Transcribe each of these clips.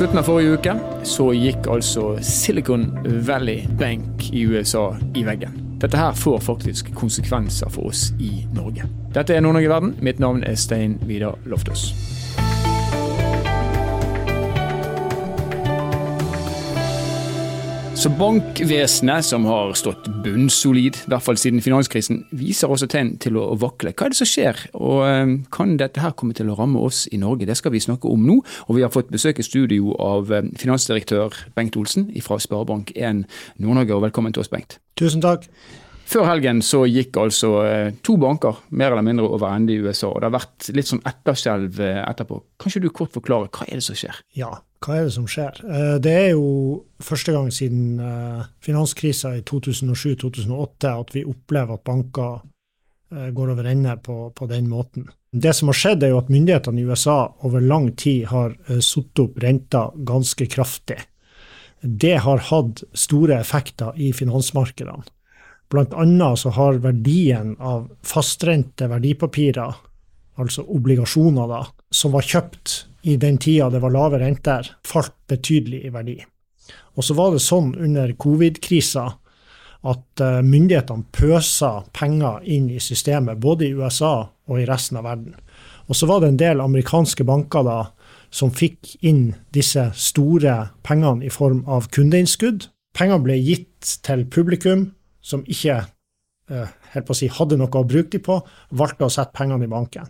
slutten av forrige uke så gikk altså Silicon Valley Bank i USA i veggen. Dette her får faktisk konsekvenser for oss i Norge. Dette er Nord-Norge verden. Mitt navn er Stein Vidar Loftaas. Så bankvesenet, som har stått bunnsolid, i hvert fall siden finanskrisen, viser også tegn til å vakle. Hva er det som skjer, og eh, kan dette her komme til å ramme oss i Norge? Det skal vi snakke om nå. Og vi har fått besøk i studio av eh, finansdirektør Bengt Olsen fra Sparebank1 Nord-Norge, og velkommen til oss, Bengt. Tusen takk. Før helgen så gikk altså eh, to banker mer eller mindre over ende i USA. og Det har vært litt sånn etterskjelv eh, etterpå. Kan ikke du kort forklare hva er det som skjer? Ja, hva er det som skjer? Eh, det er jo første gang siden finanskrisa i 2007-2008 at vi opplever at banker går over ende på, på, den måten. Det som har skjedd, er jo at myndighetene i USA over lang tid har satt opp renta ganske kraftig. Det har hatt store effekter i finansmarkedene. Blant annet så har verdien av fastrente verdipapirer, altså obligasjoner, da, som var kjøpt i den tida det var lave renter, falt betydelig i verdi. Og så var det sånn under covid-krisa at eh, myndighetene pøsa penger inn i systemet, både i USA og i resten av verden. Og så var det en del amerikanske banker da som fikk inn disse store pengene i form av kundeinnskudd. Pengene ble gitt til publikum, som ikke eh, helt på å si, hadde noe å bruke dem på, valgte å sette pengene i banken.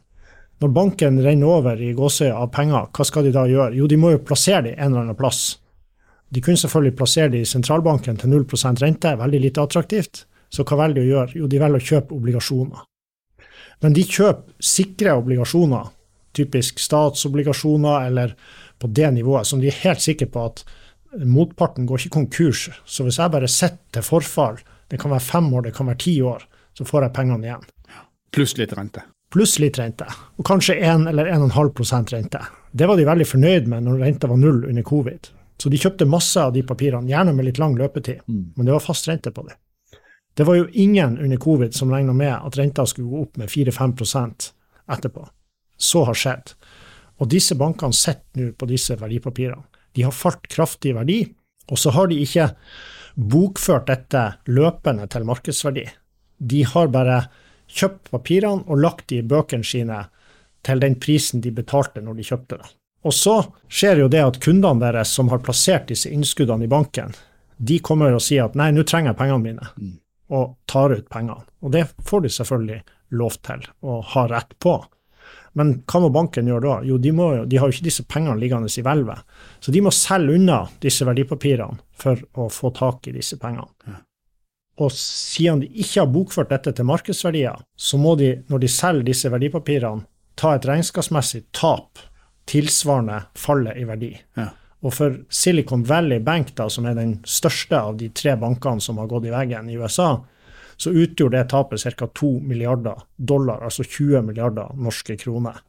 Når banken renner over i gåsøya av penger, hva skal de da gjøre? Jo, de må jo plassere dem en eller annen plass. De kunne selvfølgelig plassere dem i sentralbanken til 0 rente, veldig lite attraktivt. Så hva velger de å gjøre? Jo, de velger å kjøpe obligasjoner. Men de kjøper sikre obligasjoner, typisk statsobligasjoner eller på det nivået, som de er helt sikre på at motparten går ikke konkurs. Så hvis jeg bare sitter til forfall det kan være fem år, det kan være ti år. Så får jeg pengene igjen. Pluss litt rente. Pluss litt rente. Og kanskje 1 eller 1,5% rente. Det var de veldig fornøyd med når renta var null under covid. Så de kjøpte masse av de papirene, gjerne med litt lang løpetid. Mm. Men det var fast rente på det. Det var jo ingen under covid som regna med at renta skulle gå opp med 4-5% etterpå. Så har skjedd. Og disse bankene sitter nå på disse verdipapirene. De har falt kraftig i verdi, og så har de ikke bokført dette løpende til markedsverdi. De har bare kjøpt papirene og lagt de i bøkene sine til den prisen de betalte når de kjøpte det. Og så skjer jo det at kundene deres som har plassert disse innskuddene i banken, de kommer og sier at nei, nå trenger jeg pengene mine, mm. og tar ut pengene. Og det får de selvfølgelig lov til å ha rett på. Men hva må banken gjøre da? Jo, de, må, de har jo ikke disse pengene liggende i hvelvet. Så de må selge unna disse verdipapirene for å få tak i disse pengene. Ja. Og siden de ikke har bokført dette til markedsverdier, så må de, når de selger disse verdipapirene, ta et regnskapsmessig tap tilsvarende fallet i verdi. Ja. Og for Silicon Valley Bank, da, som er den største av de tre bankene som har gått i veggen i USA, så utgjorde det tapet ca. 2 milliarder dollar, altså 20 milliarder norske kroner.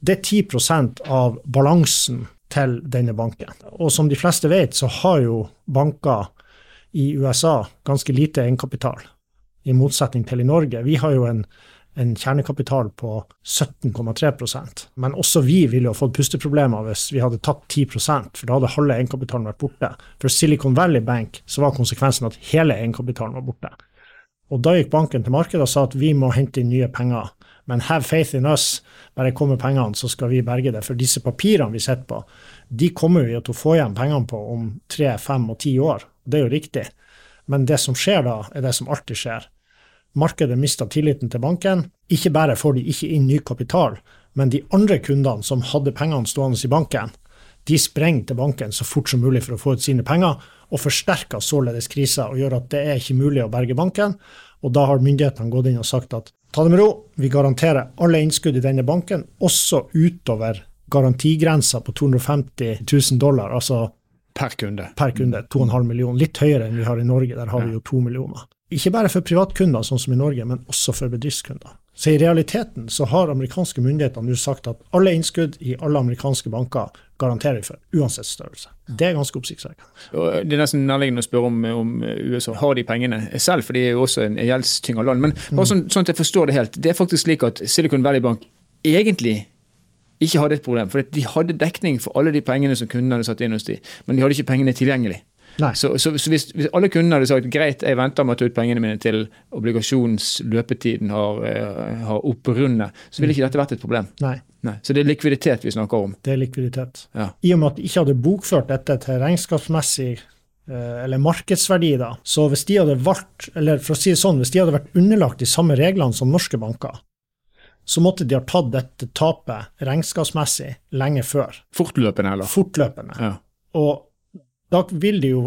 Det er 10 av balansen til denne banken. Og som de fleste vet, så har jo banker i USA ganske lite egenkapital, i motsetning til i Norge. Vi har jo en, en kjernekapital på 17,3% Men også vi ville jo fått pusteproblemer hvis vi hadde tatt 10% for da hadde halve egenkapitalen vært borte. For Silicon Valley Bank så var konsekvensen at hele egenkapitalen var borte. Og da gikk banken til markedet og sa at vi må hente inn nye penger. Men have faith in us. Bare kom med pengene, så skal vi berge det. For disse papirene vi sitter på, de kommer vi til å få igjen pengene på om tre, fem og ti år. Det er jo riktig. Men det som skjer da, er det som alltid skjer. Markedet mister tilliten til banken. Ikke bare får de ikke inn ny kapital, men de andre kundene som hadde pengene stående i banken, de sprenger til banken så fort som mulig for å få ut sine penger, og forsterker således krisa og gjør at det er ikke mulig å berge banken. Og da har myndighetene gått inn og sagt at ta det med ro, vi garanterer alle innskudd i denne banken, også utover garantigrensa på 250 000 dollar, altså per kunde. Per kunde, 2,5 millioner. Litt høyere enn vi har i Norge, der har vi jo 2 millioner. Ikke bare for privatkunder, sånn som i Norge, men også for bedriftskunder. Så i realiteten så har amerikanske myndigheter nå sagt at alle innskudd i alle amerikanske banker garanterer vi for, uansett størrelse. Det er ganske oppsiktsvekkende. Det er nesten nærliggende å spørre om, om, USA har de pengene selv, for de er jo også en gjeldstynga land. Men bare sånn, sånn, at jeg forstår det helt, det er faktisk slik at Silicon Valley Bank egentlig ikke hadde et problem. For de hadde dekning for alle de pengene som kundene hadde satt inn hos de, men de hadde ikke pengene tilgjengelig. Så, så, så hvis, hvis, alle kundene hadde sagt greit, jeg venter med å ta ut pengene mine til obligasjonsløpetiden har, har opprundet, så ville ikke dette vært et problem. Nei. Nei. Så det er likviditet vi snakker om? Det er likviditet. Ja. I og med at de ikke hadde bokført dette til regnskapsmessig uh, eller markedsverdi, da, så hvis de hadde valgt, eller for å si det sånn, hvis de hadde vært underlagt de samme reglene som norske banker, så måtte de ha tatt dette tapet regnskapsmessig lenge før. Fortløpende, eller? Fortløpende. Ja. Og da vil de jo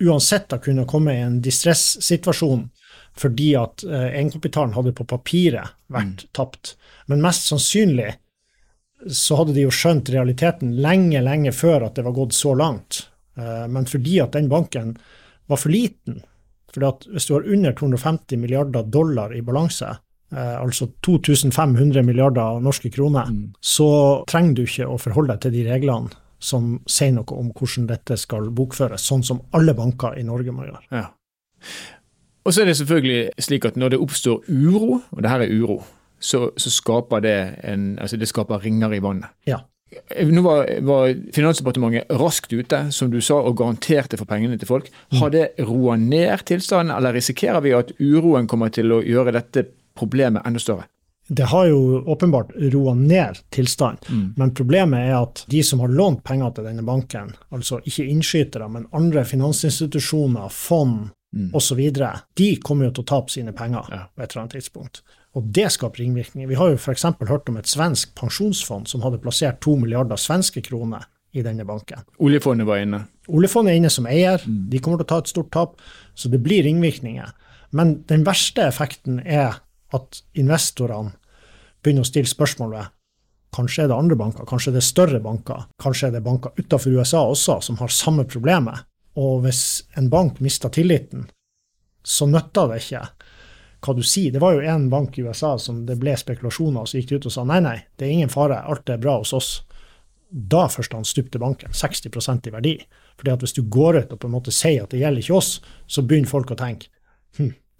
uansett da kunne komme i en distress-situasjon fordi at eh, egenkapitalen hadde på papiret vært mm. tapt. Men mest sannsynlig så hadde de jo skjønt realiteten lenge, lenge før at det var gått så langt. Eh, men fordi at den banken var for liten, fordi at hvis du har under 250 milliarder dollar i balanse, eh, altså 2500 milliarder norske kroner, mm. så trenger du ikke å forholde deg til de reglene som sier noe om hvordan dette skal bokføres, sånn som alle banker i Norge må gjøre. Ja. Og så er det selvfølgelig slik at når det oppstår uro, og det her er uro, så, så skaper det en, altså det skaper ringer i vannet. Ja. Nå var, var, Finansdepartementet raskt ute, som du sa, og garanterte for pengene til folk. Har det roa ned tilstanden, eller risikerer vi at uroen kommer til å gjøre dette problemet enda større? Det har jo åpenbart roa ned tilstanden, mm. men problemet er at de som har lånt penger til denne banken, altså ikke innskytere, men andre finansinstitusjoner, fond mm. osv., de kommer jo til å tape sine penger ja. på et eller annet tidspunkt. Og det skaper ringvirkninger. Vi har jo f.eks. hørt om et svensk pensjonsfond som hadde plassert to milliarder svenske kroner i denne banken. Oljefondet var inne? Oljefondet er inne som eier. Mm. De kommer til å ta et stort tap, så det blir ringvirkninger. Men den verste effekten er at investorene begynner å stille spørsmål ved kanskje er det andre banker, kanskje er det større banker, kanskje er det banker utenfor USA også som har samme problemet. Og hvis en bank mister tilliten, så nytter det ikke hva du sier. Det var jo en bank i USA som det ble spekulasjoner, og så gikk de ut og sa nei, nei, det er ingen fare, alt er bra hos oss. Da først han stupte banken, 60% i verdi. Fordi at hvis du går ut og på en måte sier at det gjelder ikke oss, så begynner folk å tenke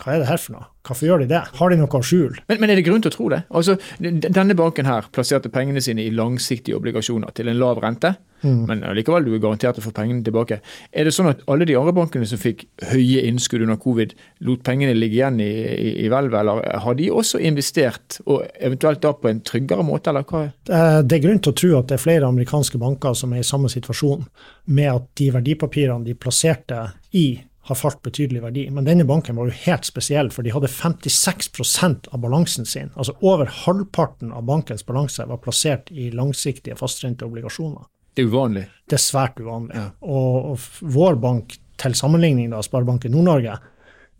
hva er det her for noe? Hvorfor gjør de det? Har de noe å skjule? Men, men, er det grunn til å tro det? Altså, Denne banken her plasserte pengene sine i langsiktige obligasjoner til en lav rente, mm. men likevel du er garantert å få pengene tilbake. Er det sånn at alle de andre bankene som fikk høye innskudd under covid, lot pengene ligge igjen i, i, i hvelvet, eller har de også investert, og eventuelt da på en tryggere måte, eller hva? Det er grunn til å tro at det er flere amerikanske banker som er i samme situasjon, med at de verdipapirene de plasserte i har falt betydelig verdi. Men denne banken var jo helt spesiell, for de hadde 56% av balansen sin. Altså over halvparten av bankens balanse var plassert i langsiktige fastrenteobligasjoner. Det er uvanlig? Det er svært uvanlig. Ja. Og, og, vår bank, til sammenligning da, Sparebanken Nord-Norge,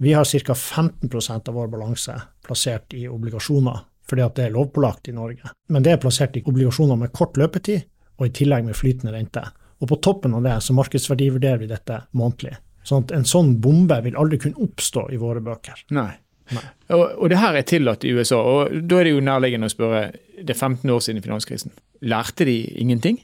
vi har ca. 15% av vår balanse plassert i obligasjoner, fordi at det er lovpålagt i Norge. Men det er plassert i obligasjoner med kort løpetid, og i tillegg med flytende rente. Og på toppen av det så markedsverdivurderer vi dette månedlig. Sånn at en sånn bombe vil aldri kunne oppstå i våre bøker. Nei. Nei. Og, og, det her er tillatt i USA, og da er det jo nærliggende å spørre Det er 15 år siden finanskrisen. Lærte de ingenting?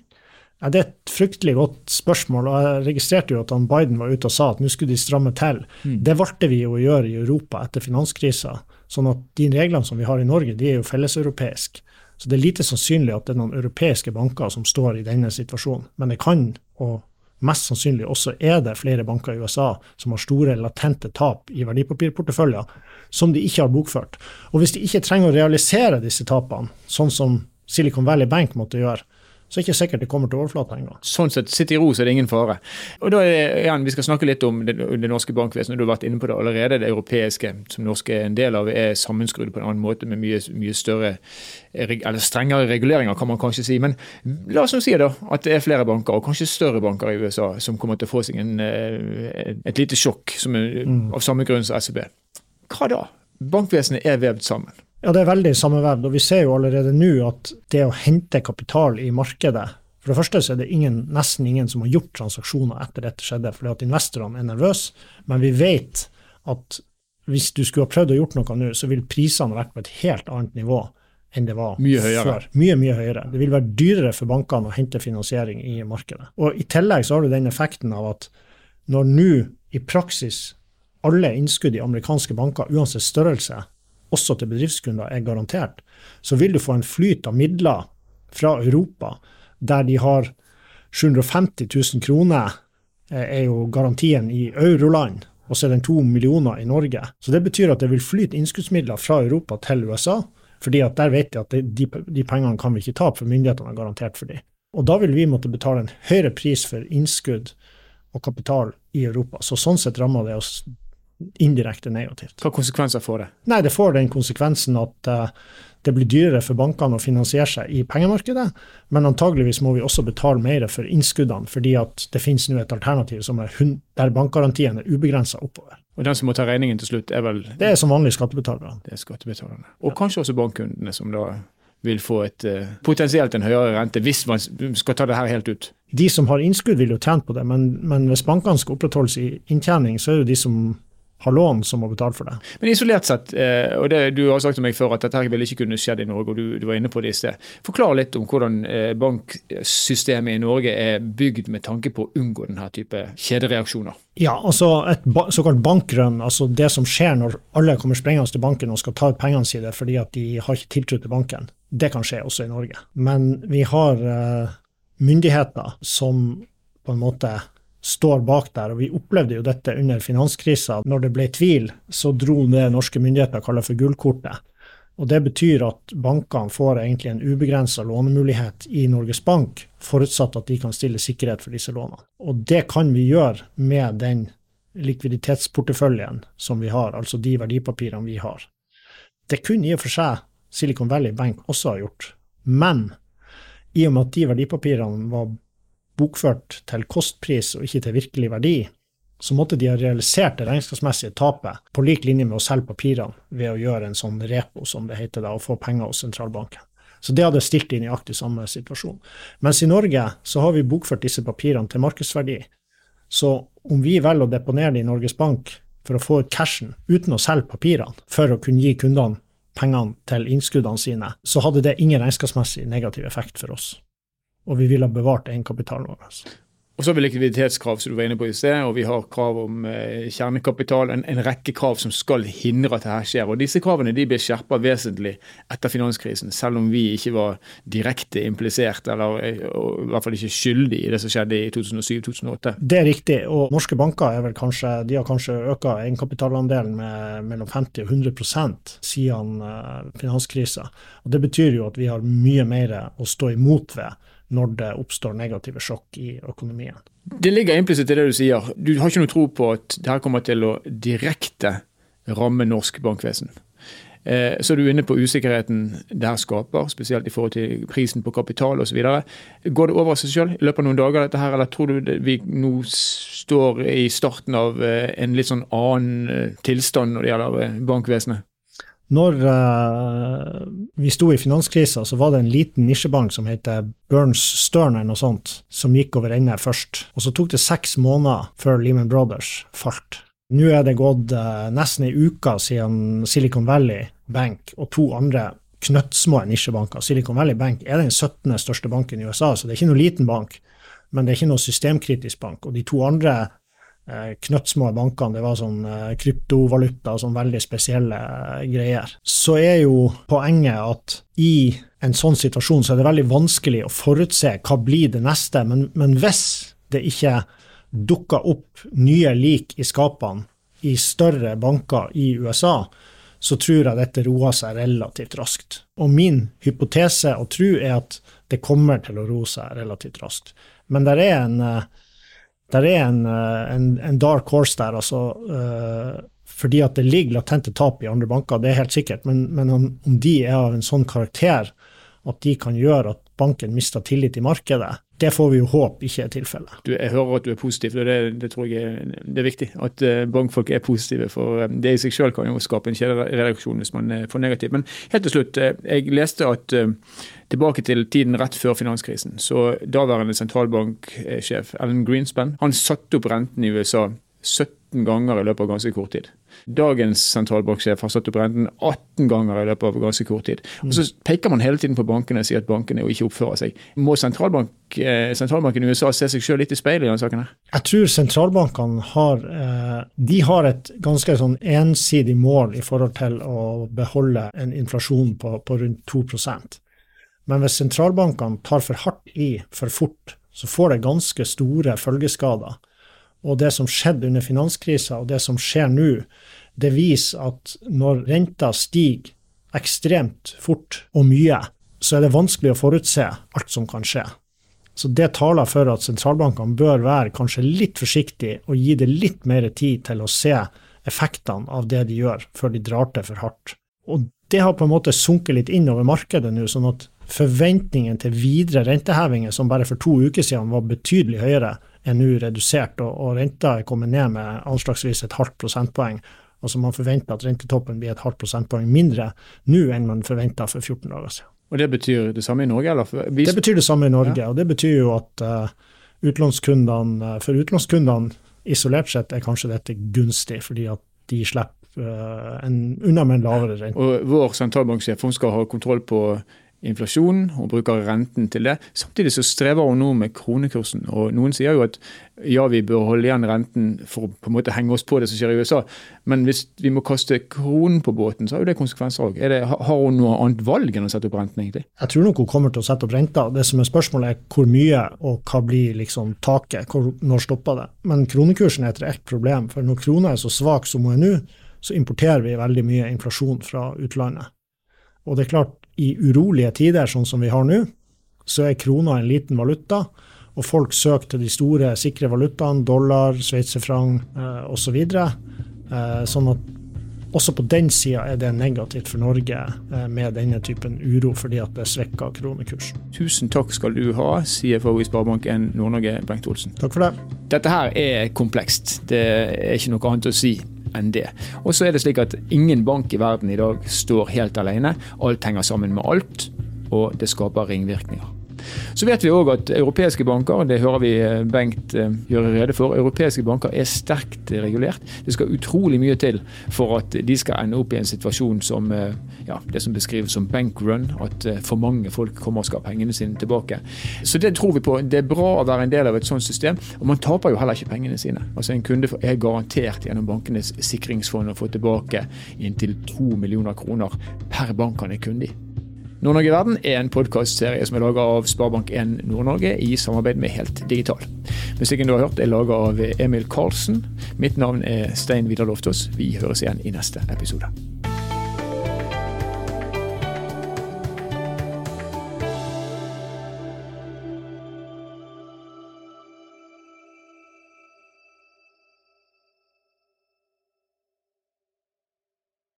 Ja, det er et fryktelig godt spørsmål, og jeg registrerte jo at han Biden var ute og sa at nå skulle de stramme til. Mm. Det valgte vi jo å gjøre i Europa etter finanskrisa. Sånn at de reglene som vi har i Norge, de er jo felleseuropeiske. Så det er lite sannsynlig at det er noen europeiske banker som står i denne situasjonen. Men det kan, og mest sannsynlig også er det flere banker i USA som har store latente tap i verdipapirporteføljer som de ikke har bokført. Og hvis de ikke trenger å realisere disse tapene, sånn som Silicon Valley Bank måtte gjøre, så er det ikke sikkert det kommer til overflaten engang. Sånn sett, sitt i ro, så er det ingen fare. Og da er det, igjen, Vi skal snakke litt om det, det norske bankvesenet. Du har vært inne på det allerede. Det europeiske, som norske er en del av, er sammenskrudd på en annen måte med mye, mye større, eller strengere reguleringer, kan man kanskje si. Men la oss nå si da, at det er flere banker, og kanskje større banker i USA, som kommer til å få seg en, eh, et lite sjokk som er, mm. av samme grunn som SEB. Hva da? Bankvesenet er vevd sammen. Ja, det er veldig sammenvevd. Og vi ser jo allerede nå at det å hente kapital i markedet For det første så er det ingen, nesten ingen som har gjort transaksjoner etter dette skjedde, fordi at investorene er nervøse. Men vi vet at hvis du skulle ha prøvd å gjort noe nå, så vil prisene vært på et helt annet nivå enn det var mye høyere. før. Mye, mye høyere. Det vil være dyrere for bankene å hente finansiering i markedet. Og I tillegg så har du den effekten av at når nå i praksis alle innskudd i amerikanske banker, uansett størrelse, også til bedriftskunder, er garantert, så vil du få en flyt av midler fra Europa, der de har 750 000 kroner, er jo garantien i euroland, og så er den to millioner i Norge. Så det betyr at det vil flyte innskuddsmidler fra Europa til USA, fordi at der vet de at de, de pengene kan vi ikke ta, for myndighetene har garantert for dem. Og da vil vi måtte betale en høyere pris for innskudd og kapital i Europa. Så sånn sett rammer det oss indirekte negativt. Hva konsekvenser får det? Nei, Det får den konsekvensen at uh, det blir dyrere for bankene å finansiere seg i pengemarkedet, men antageligvis må vi også betale mer for innskuddene, fordi at det finnes nå et alternativ som er der bankgarantien er ubegrensa oppover. Og den som må ta regningen til slutt, er vel Det er som vanlige skattebetalere. Det er skattebetalerne. Og ja. kanskje også bankkundene, som da vil få et uh, potensielt en høyere rente, hvis man skal ta det her helt ut. De som har innskudd, vil jo tjene på det, men, men hvis bankene skal opprettholdes i inntjening, så er det jo de som har lån som må betale for det. Men isolert sett, eh, og det, du har sagt til meg før at dette ville ikke kunne skjedd i Norge, og du, du, var inne på det i sted. Forklar litt om hvordan eh, banksystemet i Norge er bygd med tanke på å unngå denne type kjedereaksjoner. Ja, altså et såkalt bankrønn, altså det som skjer når alle kommer sprengende til banken og skal ta ut pengene sine fordi at de har ikke tiltro til banken, det kan skje også i Norge. Men vi har uh, myndigheter som på en måte står bak der. og Vi opplevde jo dette under finanskrisa. Når det ble tvil, så dro det norske myndigheter kaller for gullkortet. Og Det betyr at bankene får egentlig en ubegrensa lånemulighet i Norges Bank, forutsatt at de kan stille sikkerhet for disse lånene. Og det kan vi gjøre med den likviditetsporteføljen som vi har, altså de verdipapirene vi har. Det kunne i og for seg Silicon Valley Bank også ha gjort, men i og med at de verdipapirene var bokført til kostpris og ikke til virkelig verdi, så måtte de ha realisert det regnskapsmessige tapet på lik linje med å selge papirene ved å gjøre en sånn repo, som det heter da, og få penger hos sentralbanken. Så det hadde stilt i nøyaktig samme situasjon. Mens i Norge så har vi bokført disse papirene til markedsverdi. Så om vi velger å deponere det i Norges Bank for å få ut cashen uten å selge papirene, for å kunne gi kundene pengene til innskuddene sine, så hadde det ingen regnskapsmessig negativ effekt for oss og vi vil ha bevart egenkapitalen vår. Og så har vi likviditetskrav, som du var inne på i sted, og vi har krav om eh, kjernekapital. En, en, rekke krav som skal hindre at dette skjer. Og Disse kravene de ble skjerpa vesentlig etter finanskrisen, selv om vi ikke var direkte implisert, eller eh, i hvert fall ikke skyldig i det som skjedde i 2007-2008. Det er riktig, og norske banker er vel kanskje, de har kanskje økt egenkapitalandelen med mellom 50 og 100 siden eh, finanskrisa. Og Det betyr jo at vi har mye mer å stå imot ved når det oppstår negative sjokk i økonomien. Det ligger implisitt i det du sier. Du har ikke noe tro på at dette kommer til å direkte ramme norsk bankvesen. Eh, så er du inne på usikkerheten det her skaper, spesielt i forhold til prisen på kapital osv. Går det over seg sjøl i løpet av noen dager, dette her, eller tror du vi nå står i starten av eh, en litt sånn annen eh, tilstand når det gjelder bankvesenet? Når uh, vi sto i finanskrisa, så var det en liten nisjebank som heter Burns Stern eller noe sånt, som gikk over ende først. Og så tok det seks måneder før Lehman Brothers falt. Nå er det gått uh, nesten ei uke siden Silicon Valley Bank og to andre knøttsmå nisjebanker. Silicon Valley Bank er den 17. største banken i USA, så det er ikke noe liten bank. Men det er ikke noe systemkritisk bank. Og de to andre knøttsmå bankene, det var sånn kryptovaluta og sånn veldig spesielle eh, greier. Så er jo poenget at i en sånn situasjon så er det veldig vanskelig å forutse hva blir det neste, men, men hvis det ikke dukker opp nye lik i skapene i større banker i USA, så tror jeg dette roer seg relativt raskt. Og min hypotese og tro er at det kommer til å roe seg relativt raskt. Men det er en der er en, eh, en, en, dark horse der, altså. Uh, fordi at det ligger latente tap i andre banker, det er helt sikkert. Men, men om, om, de er av en sånn karakter at de kan gjøre at banken mister tillit i markedet, det får vi jo håpe ikke er tilfellet. Jeg hører at du er positiv, og det, det tror jeg er, det er viktig. At uh, bankfolk er positive. For det i seg selv kan jo skape en kjedereaksjon hvis man er for negativ. Men helt til slutt, jeg leste at tilbake til tiden rett før finanskrisen. Så daværende sentralbanksjef Ellen Greenspan han satte opp renten i USA 17 ganger i løpet av ganske kort tid. Dagens sentralbanksjef har satt opp renten 18 ganger i løpet av ganske kort tid. Og Så peker man hele tiden på bankene og sier at bankene jo ikke oppfører seg. Må sentralbank, eh, sentralbanken i USA se seg selv litt i speilet i denne saken? her? Jeg tror sentralbankene har, eh, de har et ganske sånn ensidig mål i forhold til å beholde en inflasjon på, på rundt 2% Men hvis sentralbankene tar for hardt i for fort, så får det ganske store følgeskader. Og det som skjedde under finanskrisa, og det som skjer nå, det viser at når renta stiger ekstremt fort og mye, så er det vanskelig å forutse alt som kan skje. Så det taler for at sentralbankene bør være kanskje litt forsiktige og gi det litt mer tid til å se effektene av det de gjør, før de drar til for hardt. Og det har på en måte sunket litt inn over markedet nå, sånn at forventningen til videre rentehevinger, som bare for to uker siden var betydelig høyere, er nå redusert, og, og renta er kommet ned med anslagsvis et halvt prosentpoeng. Altså Man forventer at rentetoppen blir et halvt prosentpoeng mindre nå enn man forventa for 14 dager siden. Og det betyr det samme i Norge? eller? Vi... Det betyr det samme i Norge, ja. og det betyr jo at uh, utlånskundene, for utlånskundene isolert sett er kanskje dette gunstig, fordi at de slipper uh, en, unna med en lavere rente. Og Vår sentralbanksjef skal ha kontroll på inflasjonen og bruker renten til det. Samtidig så strever hun nå med kronekursen. og Noen sier jo at ja, vi bør holde igjen renten for å på en måte henge oss på det som skjer i USA, men hvis vi må kaste kronen på båten, så har jo det konsekvenser òg. Har hun noe annet valg enn å sette opp renten, egentlig? Jeg tror nok hun kommer til å sette opp renta. Det som er spørsmålet er hvor mye, og hva blir liksom taket? Når stopper det? Men kronekursen er et reelt problem. For når krona er så svak som hun er nå, så importerer vi veldig mye inflasjon fra utlandet. Og det er klart, i urolige tider, sånn som vi har nå, så er krona en liten valuta. Og folk søker til de store, sikre valutaene, dollar, sveitserfranc eh, osv. Så eh, sånn at også på den sida er det negativt for Norge eh, med denne typen uro, fordi at det svekker kronekursen. Tusen takk skal du ha, CFO i Sparebank1 Nord-Norge, Bengt Olsen. Takk for det. Dette her er komplekst. Det er ikke noe annet å si enn det. Og så er det slik at ingen bank i verden i dag står helt alene. Alt henger sammen med alt, og det skaper ringvirkninger. Så vet vi òg at europeiske banker, det hører vi eh, Bengt eh, gjøre rede for, europeiske banker er sterkt regulert. Det skal utrolig mye til for at de skal ende opp i en situasjon som eh, ja, det som beskrives som bankrun, at for mange folk kommer og skal ha pengene sine tilbake. Så det tror vi på. Det er bra å være en del av et sånt system. Og man taper jo heller ikke pengene sine. Altså En kunde er garantert gjennom bankenes sikringsfond å få tilbake inntil to millioner kroner per bank han er kunde i. Nord-Norge i verden er en podkastserie som er laga av Sparebank1 Nord-Norge i samarbeid med Helt Digital. Musikken du har hørt er laga av Emil Karlsen. Mitt navn er Stein Vidar Loftaas. Vi høres igjen i neste episode.